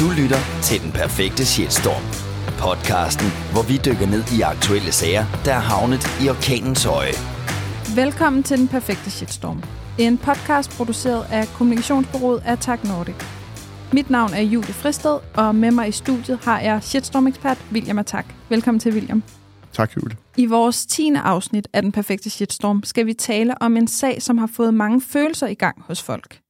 Du lytter til Den Perfekte Shitstorm. Podcasten, hvor vi dykker ned i aktuelle sager, der er havnet i orkanens øje. Velkommen til Den Perfekte Shitstorm. En podcast produceret af kommunikationsbureauet Attack Nordic. Mit navn er Julie Fristed, og med mig i studiet har jeg shitstorm-ekspert William Attack. Velkommen til, William. Tak, Julie. I vores 10. afsnit af Den Perfekte Shitstorm skal vi tale om en sag, som har fået mange følelser i gang hos folk.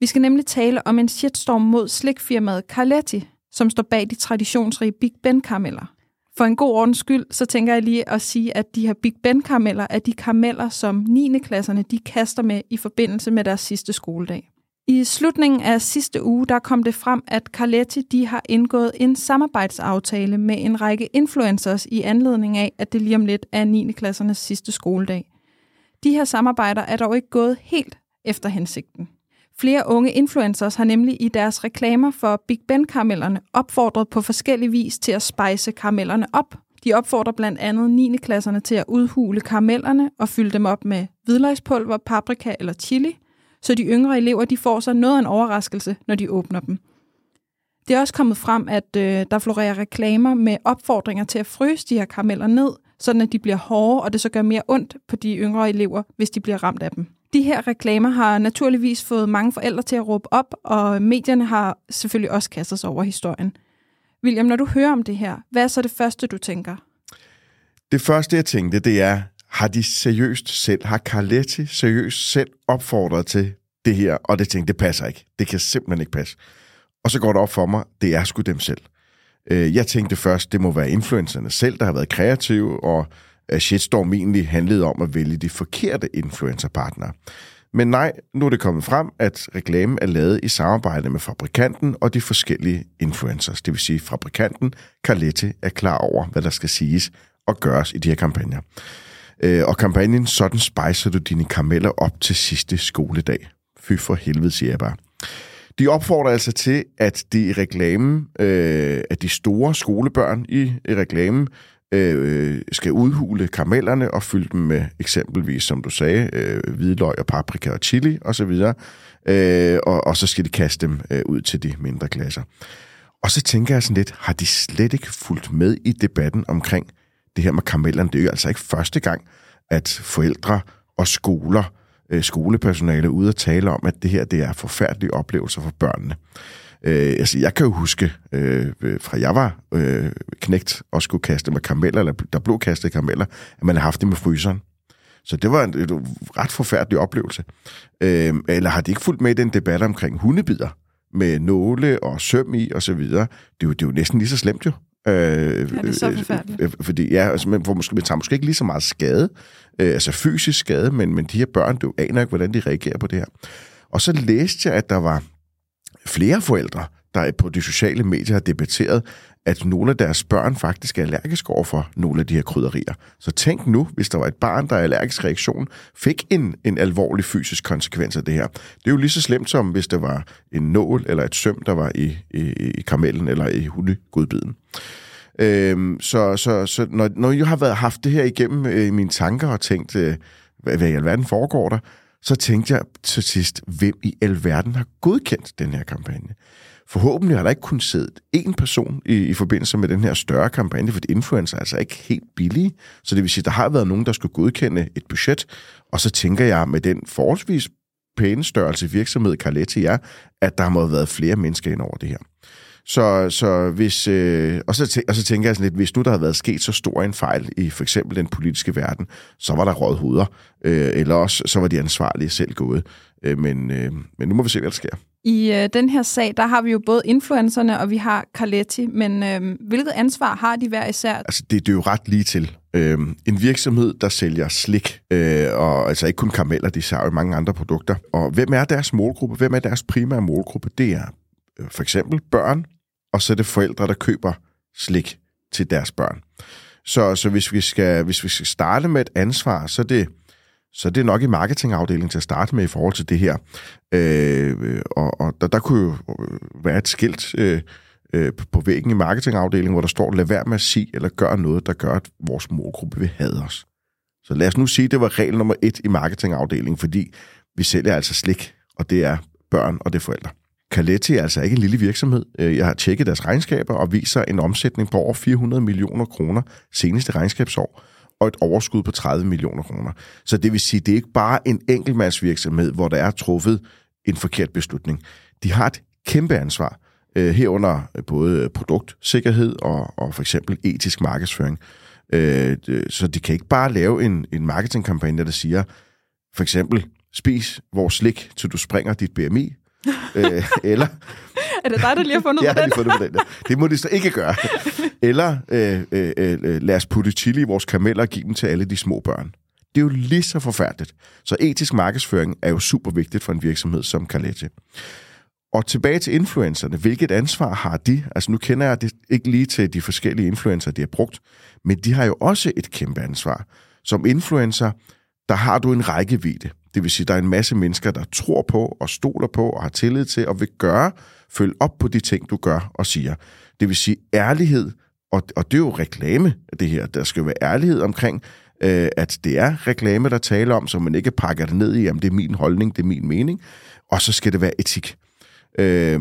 Vi skal nemlig tale om en shitstorm mod slikfirmaet Carletti, som står bag de traditionsrige Big Ben-karameller. For en god ordens skyld, så tænker jeg lige at sige, at de her Big Ben-karameller er de karameller, som 9. klasserne de kaster med i forbindelse med deres sidste skoledag. I slutningen af sidste uge, der kom det frem, at Carletti de har indgået en samarbejdsaftale med en række influencers i anledning af, at det lige om lidt er 9. klassernes sidste skoledag. De her samarbejder er dog ikke gået helt efter hensigten. Flere unge influencers har nemlig i deres reklamer for Big Ben-karamellerne opfordret på forskellig vis til at spejse karamellerne op. De opfordrer blandt andet 9. klasserne til at udhule karamellerne og fylde dem op med hvidløgspulver, paprika eller chili, så de yngre elever de får sig noget af en overraskelse, når de åbner dem. Det er også kommet frem, at øh, der florerer reklamer med opfordringer til at fryse de her karameller ned, sådan at de bliver hårde, og det så gør mere ondt på de yngre elever, hvis de bliver ramt af dem. De her reklamer har naturligvis fået mange forældre til at råbe op, og medierne har selvfølgelig også kastet sig over historien. William, når du hører om det her, hvad er så det første, du tænker? Det første, jeg tænkte, det er, har de seriøst selv, har Carletti seriøst selv opfordret til det her? Og det tænkte, det passer ikke. Det kan simpelthen ikke passe. Og så går det op for mig, det er sgu dem selv. Øh, jeg tænkte først, det må være influencerne selv, der har været kreative, og shitstorm egentlig handlede om at vælge de forkerte influencerpartnere. Men nej, nu er det kommet frem, at reklamen er lavet i samarbejde med fabrikanten og de forskellige influencers. Det vil sige, at fabrikanten Carlette er klar over, hvad der skal siges og gøres i de her kampagner. Øh, og kampagnen Sådan spejser du dine karameller op til sidste skoledag. Fy for helvede, siger jeg bare. De opfordrer altså til, at de i reklamen, øh, at de store skolebørn i, i reklamen, øh, skal udhule karamellerne og fylde dem med eksempelvis, som du sagde, øh, hvidløg og paprika og chili osv., øh, og, og så skal de kaste dem øh, ud til de mindre klasser. Og så tænker jeg sådan lidt, har de slet ikke fulgt med i debatten omkring det her med karamellerne? Det er jo altså ikke første gang, at forældre og skoler, øh, skolepersonale er ude og tale om, at det her det er forfærdelige oplevelser for børnene. Øh, altså, jeg kan jo huske, øh, fra jeg var øh, knægt og skulle kaste med karameller, eller der blev kastet karameller, at man har haft det med fryseren. Så det var en, en ret forfærdelig oplevelse. Øh, eller har de ikke fulgt med i den debat omkring hundebider med nåle og søm i og så videre? Det er jo, det er jo næsten lige så slemt jo. Øh, ja, det er så forfærdeligt. Øh, fordi ja, altså, man, får måske, man tager måske ikke lige så meget skade, øh, altså fysisk skade, men, men de her børn, du aner ikke, hvordan de reagerer på det her. Og så læste jeg, at der var flere forældre, der på de sociale medier har debatteret, at nogle af deres børn faktisk er allergiske over for nogle af de her krydderier. Så tænk nu, hvis der var et barn, der er allergisk reaktion, fik en, en alvorlig fysisk konsekvens af det her. Det er jo lige så slemt som, hvis der var en nål eller et søm, der var i, i, i karamellen eller i hundegodbiden. Øhm, så så, så når, når jeg har været, haft det her igennem øh, i mine tanker og tænkt, øh, hvad, hvad i alverden foregår der, så tænkte jeg til sidst, hvem i alverden har godkendt den her kampagne? Forhåbentlig har der ikke kun siddet én person i, i forbindelse med den her større kampagne, for influencer er altså ikke helt billige. Så det vil sige, at der har været nogen, der skulle godkende et budget. Og så tænker jeg, med den forholdsvis pæne størrelse virksomhed Carletti er, at der må have været flere mennesker ind over det her. Så, så hvis, øh, og, så, og så tænker jeg sådan lidt, hvis nu der havde været sket så stor en fejl i for eksempel den politiske verden, så var der råd hoveder, øh, eller også så var de ansvarlige selv gået. Øh, men, øh, men nu må vi se, hvad der sker. I øh, den her sag, der har vi jo både influencerne, og vi har Carletti, men øh, hvilket ansvar har de hver især? Altså, det, det er jo ret lige til. Øh, en virksomhed, der sælger slik, øh, og altså ikke kun karameller, de sælger jo mange andre produkter. Og hvem er deres målgruppe? Hvem er deres primære målgruppe? Det er øh, for eksempel børn, og så er det forældre, der køber slik til deres børn. Så, så hvis, vi skal, hvis vi skal starte med et ansvar, så er det, så det er nok i marketingafdelingen til at starte med i forhold til det her. Øh, og og der, der kunne jo øh, være et skilt øh, øh, på væggen i marketingafdelingen, hvor der står, lad være med at sige eller gør noget, der gør, at vores målgruppe vil have os. Så lad os nu sige, at det var regel nummer et i marketingafdelingen, fordi vi sælger altså slik, og det er børn og det er forældre. Caletti er altså ikke en lille virksomhed. Øh, jeg har tjekket deres regnskaber og viser en omsætning på over 400 millioner kroner seneste regnskabsår og et overskud på 30 millioner kroner. Så det vil sige, det er ikke bare en enkeltmandsvirksomhed, hvor der er truffet en forkert beslutning. De har et kæmpe ansvar, øh, herunder både produktsikkerhed og, og for eksempel etisk markedsføring. Øh, så de kan ikke bare lave en, en marketingkampagne, der siger, for eksempel, spis vores slik, til du springer dit BMI, øh, eller Er det dig, der lige har fundet Ja, på den? fundet på den der. Det må de så ikke gøre. Eller øh, øh, øh, lad os putte chili i vores kameller og give dem til alle de små børn. Det er jo lige så forfærdeligt. Så etisk markedsføring er jo super vigtigt for en virksomhed som Carletti. Og tilbage til influencerne. Hvilket ansvar har de? Altså nu kender jeg det ikke lige til de forskellige influencer, de har brugt, men de har jo også et kæmpe ansvar. Som influencer, der har du en rækkevidde. Det vil sige, der er en masse mennesker, der tror på og stoler på og har tillid til og vil gøre, følge op på de ting, du gør og siger. Det vil sige ærlighed, og, og det er jo reklame, det her. Der skal jo være ærlighed omkring, øh, at det er reklame, der taler om, så man ikke pakker det ned i, jamen det er min holdning, det er min mening. Og så skal det være etik. Øh,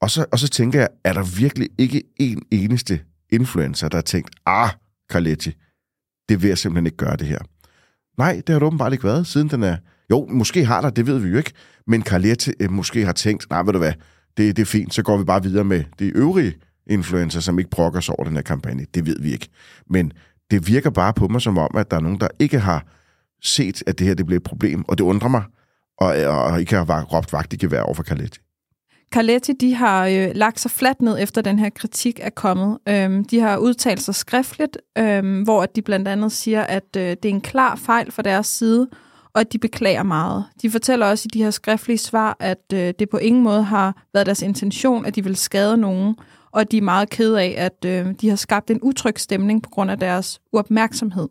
og, så, og så tænker jeg, er der virkelig ikke en eneste influencer, der har tænkt, ah, Carletti, det vil jeg simpelthen ikke gøre det her. Nej, det har det åbenbart ikke været, siden den er... Jo, måske har der, det ved vi jo ikke. Men Carlette øh, måske har tænkt, nej, ved du hvad, det, det er fint, så går vi bare videre med de øvrige influencer, som ikke brokker sig over den her kampagne. Det ved vi ikke. Men det virker bare på mig som om, at der er nogen, der ikke har set, at det her det bliver et problem, og det undrer mig, og, og ikke har råbt vagt i gevær over for Carletti. Carletti, de har øh, lagt sig fladt ned efter den her kritik er kommet. Øhm, de har udtalt sig skriftligt, øhm, hvor de blandt andet siger, at øh, det er en klar fejl fra deres side, og at de beklager meget. De fortæller også i de her skriftlige svar, at øh, det på ingen måde har været deres intention, at de vil skade nogen, og at de er meget kede af, at øh, de har skabt en utryg stemning på grund af deres uopmærksomhed.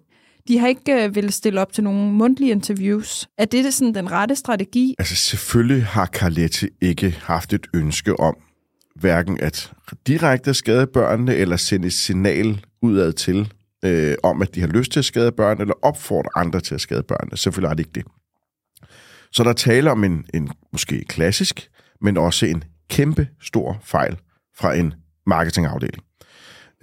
De har ikke øh, ville stille op til nogle mundtlige interviews. Er det sådan den rette strategi? Altså selvfølgelig har Carlette ikke haft et ønske om hverken at direkte skade børnene, eller sende et signal udad til, øh, om at de har lyst til at skade børn, eller opfordre andre til at skade børnene. Selvfølgelig er det ikke det. Så der taler om en, en måske klassisk, men også en kæmpe stor fejl fra en marketingafdeling.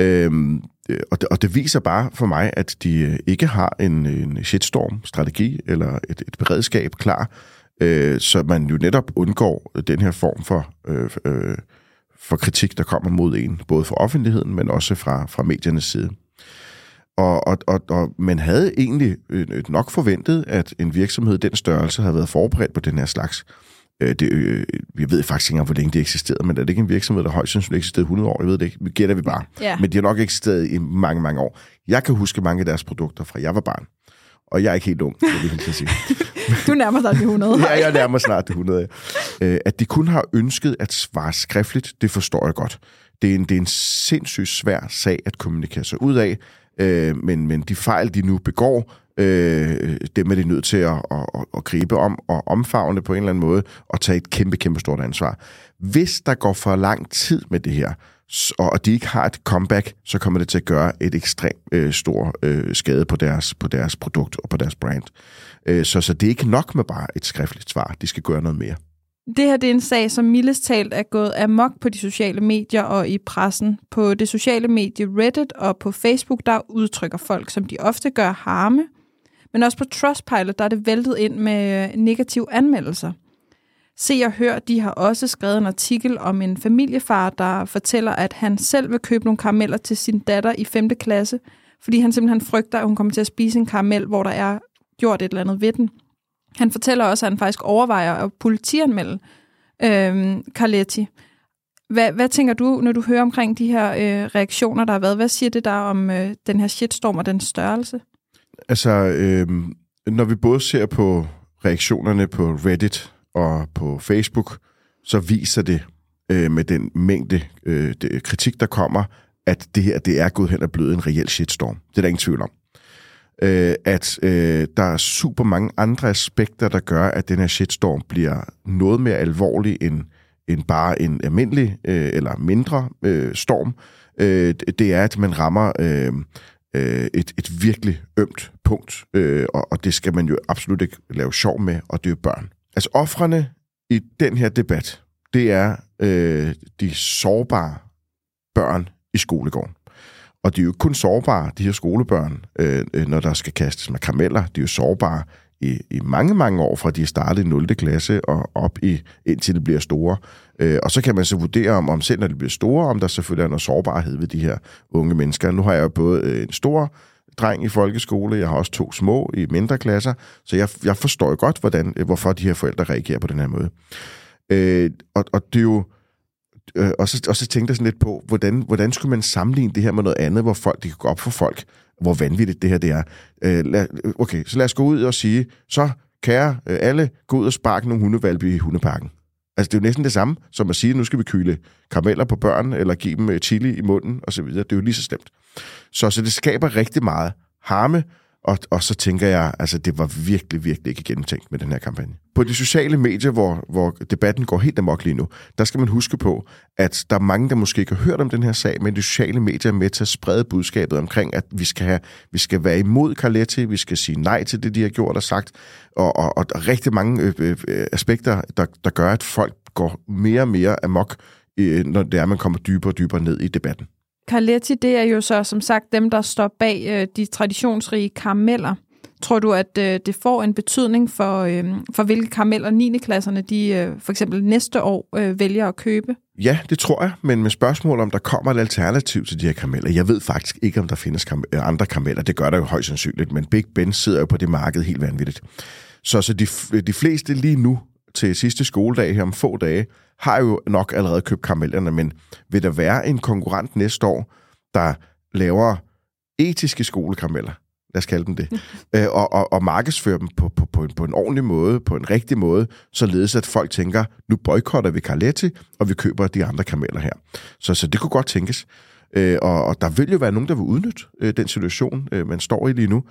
Øhm, øh, og, det, og det viser bare for mig, at de øh, ikke har en, en shitstorm-strategi eller et, et beredskab klar, øh, så man jo netop undgår den her form for, øh, øh, for kritik, der kommer mod en, både fra offentligheden, men også fra, fra mediernes side. Og, og, og, og man havde egentlig øh, nok forventet, at en virksomhed den størrelse havde været forberedt på den her slags. Øh, det, øh, jeg ved faktisk ikke engang, hvor længe det eksisterede, men er det ikke en virksomhed, der højst sandsynligt eksisterede 100 år? Jeg ved det ikke. Det gætter vi bare. Ja. Men de har nok eksisteret i mange, mange år. Jeg kan huske mange af deres produkter fra jeg var barn. Og jeg er ikke helt ung, det vil jeg sige. Du nærmer dig de 100. ja, jeg nærmer snart det 100. Øh, at de kun har ønsket at svare skriftligt, det forstår jeg godt. Det er en, det er en sindssygt svær sag at kommunikere sig ud af, øh, men, men de fejl, de nu begår, øh, dem er de nødt til at, at, at, at gribe om og omfavne på en eller anden måde og tage et kæmpe, kæmpe stort ansvar. Hvis der går for lang tid med det her, og de ikke har et comeback, så kommer det til at gøre et ekstremt øh, stor øh, skade på deres, på deres produkt og på deres brand. Øh, så, så det er ikke nok med bare et skriftligt svar. De skal gøre noget mere. Det her det er en sag, som mildest talt er gået amok på de sociale medier og i pressen. På det sociale medie Reddit og på Facebook, der udtrykker folk, som de ofte gør, harme. Men også på Trustpilot, der er det væltet ind med øh, negative anmeldelser. Se og Hør, de har også skrevet en artikel om en familiefar, der fortæller, at han selv vil købe nogle karameller til sin datter i 5. klasse, fordi han simpelthen frygter, at hun kommer til at spise en karamel, hvor der er gjort et eller andet ved den. Han fortæller også, at han faktisk overvejer at politianmelde øh, Carletti. Hvad, hvad tænker du, når du hører omkring de her øh, reaktioner, der har været? Hvad siger det der om øh, den her shitstorm og den størrelse? Altså, øh, når vi både ser på reaktionerne på Reddit og på Facebook, så viser det øh, med den mængde øh, det, kritik, der kommer, at det her det er gået hen og blevet en reel shitstorm. Det er der ingen tvivl om. Øh, at øh, der er super mange andre aspekter, der gør, at den her shitstorm bliver noget mere alvorlig end, end bare en almindelig øh, eller mindre øh, storm. Øh, det er, at man rammer øh, øh, et, et virkelig ømt punkt, øh, og, og det skal man jo absolut ikke lave sjov med, og det er børn. Altså offrene i den her debat, det er øh, de sårbare børn i skolegården. Og de er jo kun sårbare, de her skolebørn, øh, øh når der skal kastes med karameller. De er jo sårbare i, i mange, mange år, fra de er startet i 0. klasse og op i, indtil de bliver store. Øh, og så kan man så vurdere, om, om selv når de bliver store, om der selvfølgelig er noget sårbarhed ved de her unge mennesker. Nu har jeg jo både øh, en stor dreng i folkeskole, jeg har også to små i mindre klasser, så jeg, jeg forstår jo godt, hvordan, øh, hvorfor de her forældre reagerer på den her måde. Øh, og, og det er jo... Øh, og, så, og så tænkte jeg sådan lidt på, hvordan, hvordan skulle man sammenligne det her med noget andet, hvor folk, det kan gå op for folk, hvor vanvittigt det her det er. Øh, lad, okay, så lad os gå ud og sige, så kære øh, alle, gå ud og sparke nogle hundevalpe i hundeparken. Altså, det er jo næsten det samme, som at sige, at nu skal vi kyle karameller på børn, eller give dem øh, chili i munden, osv. Det er jo lige så slemt. Så, så det skaber rigtig meget harme, og, og så tænker jeg, altså det var virkelig, virkelig ikke gennemtænkt med den her kampagne. På de sociale medier, hvor, hvor debatten går helt amok lige nu, der skal man huske på, at der er mange, der måske ikke har hørt om den her sag, men de sociale medier er med til at sprede budskabet omkring, at vi skal, have, vi skal være imod Carletti, vi skal sige nej til det, de har gjort og sagt, og, og, og rigtig mange øh, øh, øh, aspekter, der, der gør, at folk går mere og mere amok, øh, når det er, man kommer dybere og dybere ned i debatten. Carletti, det er jo så som sagt dem, der står bag øh, de traditionsrige karameller. Tror du, at øh, det får en betydning for, øh, for hvilke karameller 9. klasserne de øh, for eksempel næste år øh, vælger at købe? Ja, det tror jeg, men med spørgsmål om der kommer et alternativ til de her karameller. Jeg ved faktisk ikke, om der findes kam- øh, andre karameller. Det gør der jo højst sandsynligt, men Big Ben sidder jo på det marked helt vanvittigt. Så, så de, de fleste lige nu til sidste skoledag her om få dage, har jo nok allerede købt karamellerne, men vil der være en konkurrent næste år, der laver etiske skolekarameller, lad os kalde dem det, øh, og, og, og markedsfører dem på, på, på, en, på en ordentlig måde, på en rigtig måde, således at folk tænker, nu boykotter vi Carletti, og vi køber de andre karameller her. Så, så det kunne godt tænkes. Øh, og, og der vil jo være nogen, der vil udnytte øh, den situation, øh, man står i lige nu,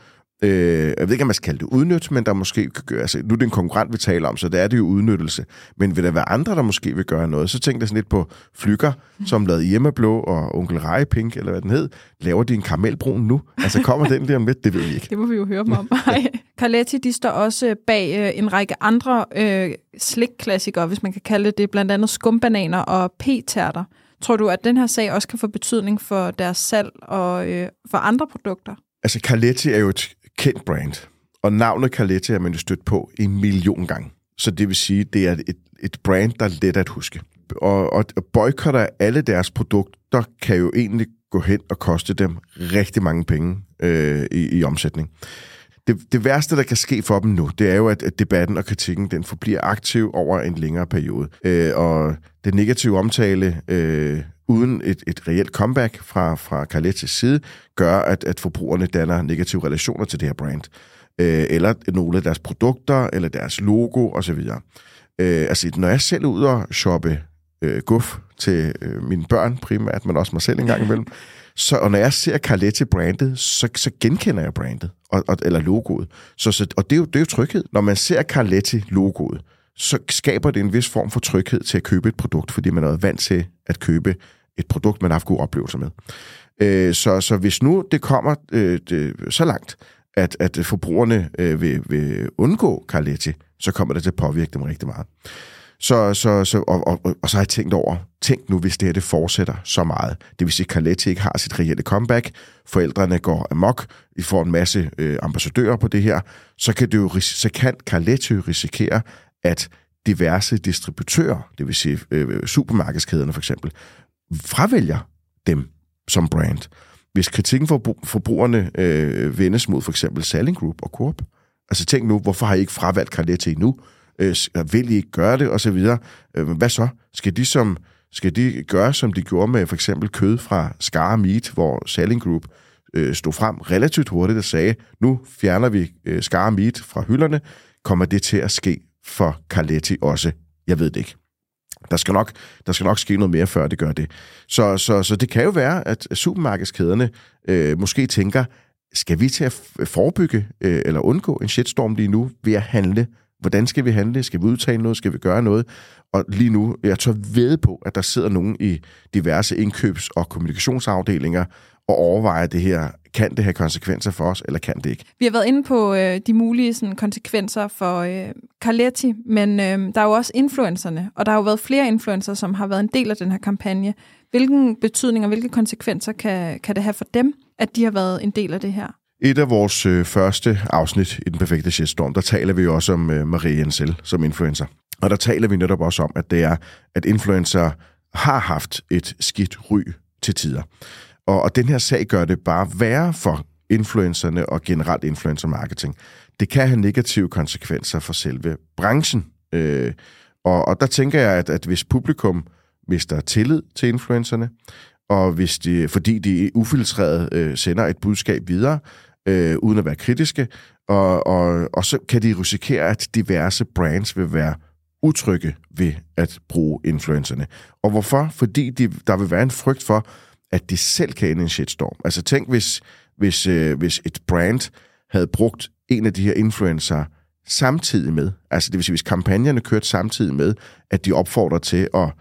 Øh, jeg ved ikke, om man skal kalde det udnyt, men der måske altså, nu er det en konkurrent, vi taler om, så det er det jo udnyttelse. Men vil der være andre, der måske vil gøre noget? Så tænk jeg sådan lidt på Flykker, som lavede Hjemmeblå og Onkel Pink, eller hvad den hed. Laver de en karamelbrun nu? Altså kommer den lige om lidt? Det ved vi ikke. Det må vi jo høre om. Carletti, de står også bag øh, en række andre øh, slikklassikere, hvis man kan kalde det, blandt andet skumbananer og p-tærter. Tror du, at den her sag også kan få betydning for deres salg og øh, for andre produkter? Altså, Carletti er jo et kendt brand, og navnet Carletti er man jo stødt på en million gange. Så det vil sige, det er et, et brand, der er let at huske. Og, og boykotter alle deres produkter kan jo egentlig gå hen og koste dem rigtig mange penge øh, i, i omsætning. Det, det værste, der kan ske for dem nu, det er jo, at, at debatten og kritikken den forbliver aktiv over en længere periode. Øh, og det negative omtale øh, uden et, et reelt comeback fra, fra Carlettis side, gør, at, at forbrugerne danner negative relationer til det her brand. Øh, eller nogle af deres produkter, eller deres logo osv. Øh, altså, når jeg selv er ude og shoppe øh, guf til øh, mine børn primært, men også mig selv en gang imellem, så, og når jeg ser Carletti-brandet, så, så genkender jeg brandet, og, og, eller logoet. Så, så, og det er, jo, det er jo tryghed. Når man ser Carletti-logoet, så skaber det en vis form for tryghed til at købe et produkt, fordi man er vant til at købe et produkt, man har haft gode oplevelser med. Øh, så, så hvis nu det kommer øh, det, så langt, at, at forbrugerne øh, vil, vil undgå Carletti, så kommer det til at påvirke dem rigtig meget. Så, så, så, og, og, og så har jeg tænkt over, tænk nu, hvis det her det fortsætter så meget. Det vil sige, at Carletti ikke har sit reelle comeback, forældrene går amok, vi får en masse øh, ambassadører på det her, så kan, det jo, så kan Carletti risikere, at diverse distributører, det vil sige øh, supermarkedskæderne for eksempel, fravælger dem som brand. Hvis kritikken for forbrugerne øh, vendes mod for eksempel Selling Group og Coop, altså tænk nu, hvorfor har I ikke fravalgt Carletti nu? Øh, vil I ikke gøre det, og så videre. Øh, hvad så? Skal de, som, skal de gøre, som de gjorde med for eksempel kød fra Scar Meat, hvor Selling Group øh, stod frem relativt hurtigt og sagde, nu fjerner vi øh, Scar Meat fra hylderne, kommer det til at ske for Carletti også? Jeg ved det ikke. Der skal, nok, der skal nok ske noget mere, før det gør det. Så, så, så det kan jo være, at supermarkedskæderne øh, måske tænker, skal vi til at forebygge øh, eller undgå en shitstorm lige nu ved at handle? Hvordan skal vi handle? Skal vi udtale noget? Skal vi gøre noget? Og lige nu, jeg tør ved på, at der sidder nogen i diverse indkøbs- og kommunikationsafdelinger og overvejer det her. Kan det have konsekvenser for os, eller kan det ikke? Vi har været inde på øh, de mulige sådan, konsekvenser for øh, Carletti, men øh, der er jo også influencerne, og der har jo været flere influencer, som har været en del af den her kampagne. Hvilken betydning og hvilke konsekvenser kan, kan det have for dem, at de har været en del af det her? Et af vores øh, første afsnit i Den Perfekte Shitstorm, der taler vi også om øh, Marie Jensel som influencer. Og der taler vi netop også om, at det er, at influencer har haft et skidt ry til tider. Og, og den her sag gør det bare værre for influencerne og generelt influencer marketing. Det kan have negative konsekvenser for selve branchen. Øh, og, og der tænker jeg, at, at hvis publikum mister tillid til influencerne, og hvis de, fordi de ufiltreret øh, sender et budskab videre, øh, uden at være kritiske, og, og, og så kan de risikere, at diverse brands vil være utrygge ved at bruge influencerne. Og hvorfor? Fordi de, der vil være en frygt for, at de selv kan ende en shitstorm. Altså tænk, hvis, hvis, øh, hvis et brand havde brugt en af de her influencer samtidig med, altså det vil sige, hvis kampagnerne kørte samtidig med, at de opfordrer til at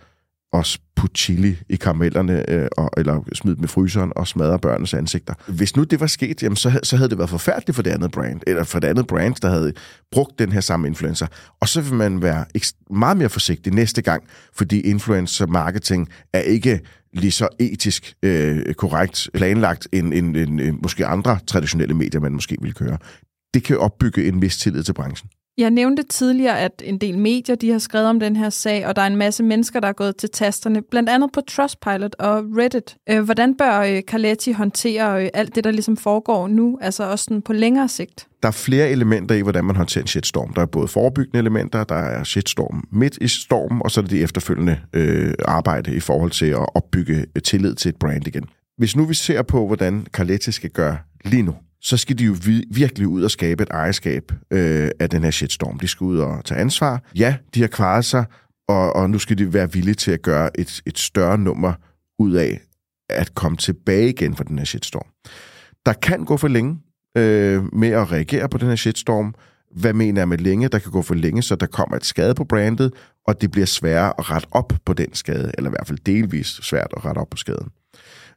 og putte chili i karamellerne, øh, og, eller smide dem i fryseren og smadre børnenes ansigter. Hvis nu det var sket, jamen, så, så havde det været forfærdeligt for det andet brand, eller for det andet brand, der havde brugt den her samme influencer. Og så vil man være meget mere forsigtig næste gang, fordi influencer marketing er ikke lige så etisk øh, korrekt planlagt end, end, end, end måske andre traditionelle medier, man måske ville køre. Det kan opbygge en mistillid til branchen. Jeg nævnte tidligere, at en del medier de har skrevet om den her sag, og der er en masse mennesker, der er gået til tasterne, blandt andet på Trustpilot og Reddit. Øh, hvordan bør øh, Carletti håndtere øh, alt det, der ligesom foregår nu, altså også sådan på længere sigt? Der er flere elementer i, hvordan man håndterer en shitstorm. Der er både forebyggende elementer, der er shitstorm midt i stormen, og så er det de efterfølgende øh, arbejde i forhold til at opbygge tillid til et brand igen. Hvis nu vi ser på, hvordan Carletti skal gøre lige nu, så skal de jo virkelig ud og skabe et ejerskab øh, af den her shitstorm. De skal ud og tage ansvar. Ja, de har klaret sig, og, og nu skal de være villige til at gøre et, et større nummer ud af at komme tilbage igen fra den her shitstorm. Der kan gå for længe øh, med at reagere på den her shitstorm. Hvad mener jeg med længe? Der kan gå for længe, så der kommer et skade på brandet, og det bliver sværere at rette op på den skade, eller i hvert fald delvis svært at rette op på skaden.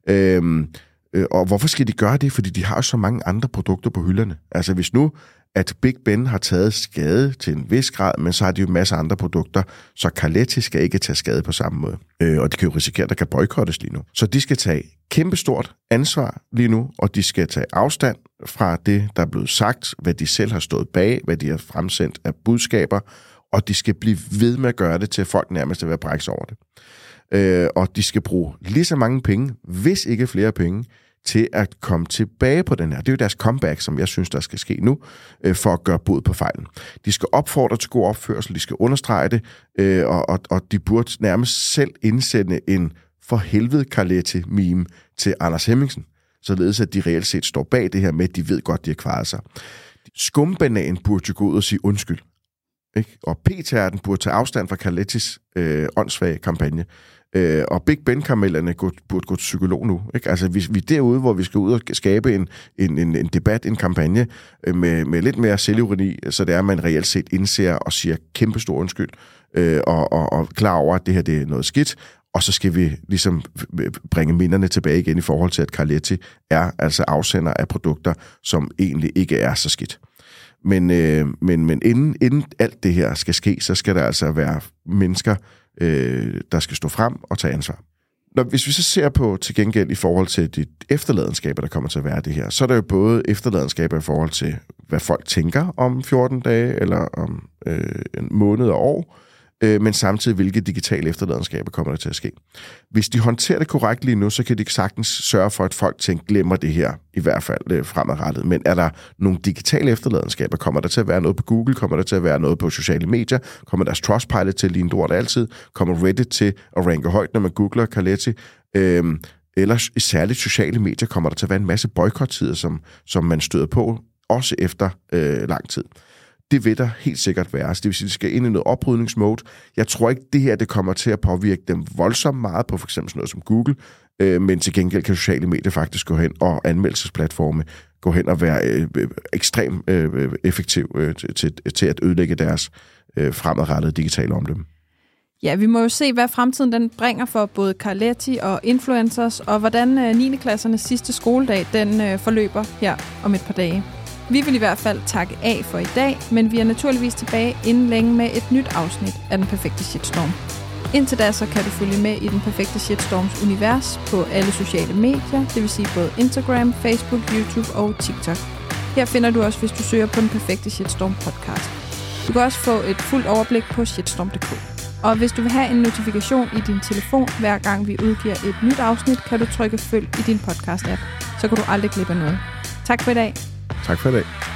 Øh, Øh, og hvorfor skal de gøre det? Fordi de har så mange andre produkter på hylderne. Altså hvis nu, at Big Ben har taget skade til en vis grad, men så har de jo masser af andre produkter, så Carletti skal ikke tage skade på samme måde. Øh, og de kan jo risikere, at der kan boykottes lige nu. Så de skal tage kæmpestort ansvar lige nu, og de skal tage afstand fra det, der er blevet sagt, hvad de selv har stået bag, hvad de har fremsendt af budskaber, og de skal blive ved med at gøre det, til folk nærmest er ved at brække over det øh, og de skal bruge lige så mange penge, hvis ikke flere penge, til at komme tilbage på den her. Det er jo deres comeback, som jeg synes, der skal ske nu, øh, for at gøre bod på fejlen. De skal opfordre til god opførsel, de skal understrege det, øh, og, og, og de burde nærmest selv indsende en for helvede Carletti-meme til Anders Hemmingsen, således at de reelt set står bag det her med, at de ved godt, de har kvaret sig. Skumbanan burde jo gå ud og sige undskyld. Ikke? Og p burde tage afstand fra Carlettis øh, åndssvage kampagne. Øh, og Big Ben-karamellerne burde gå til psykolog nu. Ikke? Altså, vi, vi er derude, hvor vi skal ud og skabe en, en, en, en debat, en kampagne øh, med, med lidt mere selvironi, så det er, at man reelt set indser og siger kæmpe stor undskyld, øh, og, og, og klar over, at det her det er noget skidt, og så skal vi ligesom bringe minderne tilbage igen i forhold til, at Carletti er altså afsender af produkter, som egentlig ikke er så skidt. Men, øh, men, men inden, inden alt det her skal ske, så skal der altså være mennesker, øh, der skal stå frem og tage ansvar. Når, hvis vi så ser på til gengæld i forhold til de efterladenskaber, der kommer til at være det her, så er der jo både efterladenskaber i forhold til, hvad folk tænker om 14 dage, eller om øh, en måned og år, øh, men samtidig hvilke digitale efterladenskaber kommer der til at ske. Hvis de håndterer det korrekt lige nu, så kan de sagtens sørge for, at folk tænker, glemmer det her, i hvert fald øh, fremadrettet. Men er der nogle digitale efterladenskaber? Kommer der til at være noget på Google? Kommer der til at være noget på sociale medier? Kommer deres Trustpilot til at ligne lort altid? Kommer Reddit til at ranke højt, når man googler Carletti? Øhm, eller i særligt sociale medier kommer der til at være en masse boykottider, som, som man støder på, også efter øh, lang tid. Det vil der helt sikkert være. Så det vil sige, at de skal ind i noget oprydningsmode. Jeg tror ikke, det her det kommer til at påvirke dem voldsomt meget på for eksempel sådan noget som Google, øh, men til gengæld kan sociale medier faktisk gå hen og anmeldelsesplatforme gå hen og være øh, øh ekstremt øh, øh, effektiv øh, til, til at ødelægge deres øh, fremadrettede digitale omdømme. Ja, vi må jo se, hvad fremtiden den bringer for både Carletti og influencers, og hvordan øh, 9. klassernes sidste skoledag den forløber her om et par dage. Vi vil i hvert fald takke af for i dag, men vi er naturligvis tilbage inden længe med et nyt afsnit af Den Perfekte Shitstorm. Indtil da så kan du følge med i Den Perfekte Shitstorms univers på alle sociale medier, det vil sige både Instagram, Facebook, YouTube og TikTok. Her finder du også, hvis du søger på Den Perfekte Shitstorm podcast. Du kan også få et fuldt overblik på shitstorm.dk. Og hvis du vil have en notifikation i din telefon, hver gang vi udgiver et nyt afsnit, kan du trykke følg i din podcast-app. Så kan du aldrig glippe af noget. Tak for i dag. Tak for i dag.